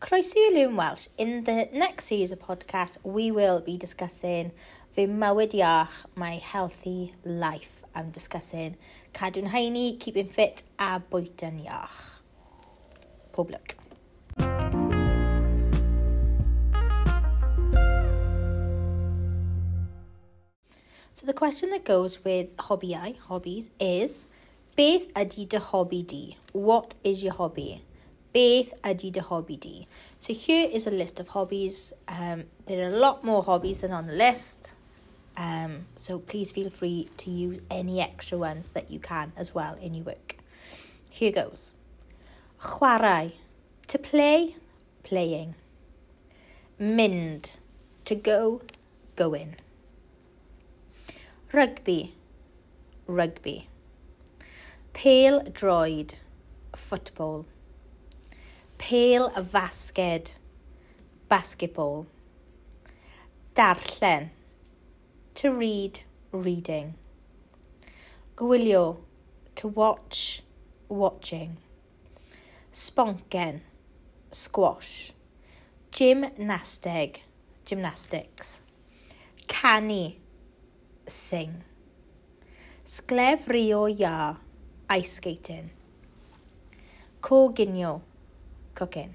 Croeso Loon Welsh. In the next series of podcast, we will be discussing fy mywyd iach, my healthy life. I'm discussing cadw'n heini, keeping fit a bwyta'n iach. Public. So the question that goes with hobby I, hobbies, is Beth ydy dy hobby di? What is your hobby? beth ydy dy hobi di? So here is a list of hobbies. Um, there are a lot more hobbies than on the list. Um, so please feel free to use any extra ones that you can as well in your work. Here goes. Chwarae. To play, playing. Mynd. To go, going. Rugby. Rugby. Pale droid. Football pêl fasged, basketball. Darllen, to read, reading. Gwylio, to watch, watching. Sponken, squash. Gymnastig, gymnastics. Canu, sing. Sglefrio ia, ice skating. Coginio, cooking.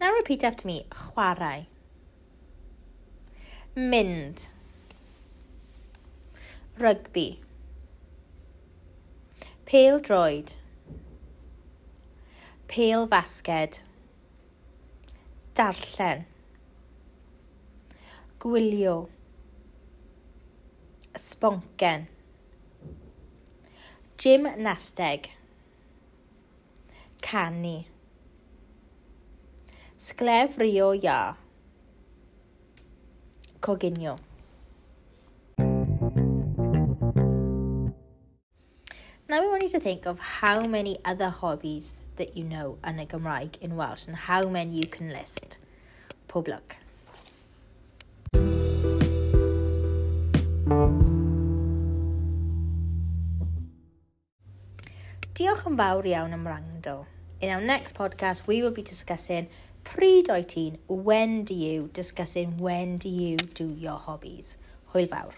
Now repeat after me. Chwarae. Mynd. Rygbi. Pêl droed. Pêl fasged. Darllen. Gwylio. Gwylio Sponken. Gymnasteg. Canu. Sglefrio ia. Coginio. Now we want you to think of how many other hobbies that you know yn y Gymraeg in Welsh and how many you can list. Pob. diolch yn fawr iawn am wrando. In our next podcast, we will be discussing pryd oed ti'n, when do you, discussing when do you do your hobbies. Hwyl fawr.